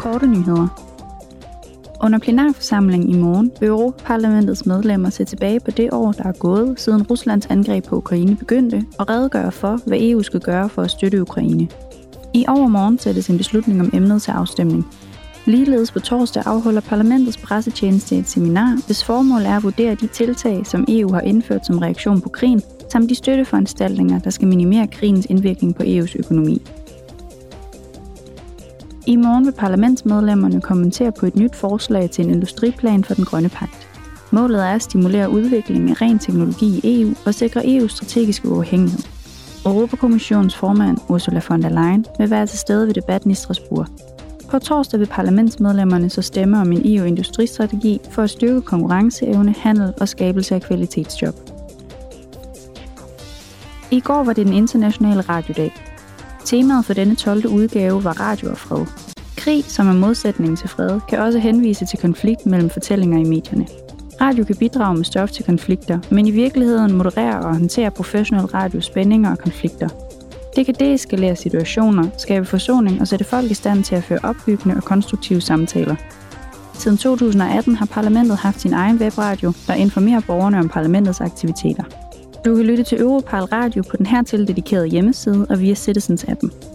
Korte nyheder. Under plenarforsamlingen i morgen vil Europaparlamentets medlemmer se tilbage på det år, der er gået, siden Ruslands angreb på Ukraine begyndte, og redegøre for, hvad EU skal gøre for at støtte Ukraine. I overmorgen sættes en beslutning om emnet til afstemning. Ligeledes på torsdag afholder parlamentets pressetjeneste et seminar, hvis formål er at vurdere de tiltag, som EU har indført som reaktion på krigen, samt de støtteforanstaltninger, der skal minimere krigens indvirkning på EU's økonomi. I morgen vil parlamentsmedlemmerne kommentere på et nyt forslag til en industriplan for den grønne pagt. Målet er at stimulere udviklingen af ren teknologi i EU og sikre EU's strategiske uafhængighed. Europakommissionens formand Ursula von der Leyen vil være til stede ved debatten i Strasbourg. På torsdag vil parlamentsmedlemmerne så stemme om en EU-industristrategi for at styrke konkurrenceevne, handel og skabelse af kvalitetsjob. I går var det den internationale radiodag. Temaet for denne 12. udgave var radio og fred. Krig, som er modsætning til fred, kan også henvise til konflikt mellem fortællinger i medierne. Radio kan bidrage med stof til konflikter, men i virkeligheden modererer og håndterer professionel radio spændinger og konflikter. Det kan deeskalere situationer, skabe forsoning og sætte folk i stand til at føre opbyggende og konstruktive samtaler. Siden 2018 har parlamentet haft sin egen webradio, der informerer borgerne om parlamentets aktiviteter. Du kan lytte til Europarl Radio på den hertil dedikerede hjemmeside og via Citizens-appen.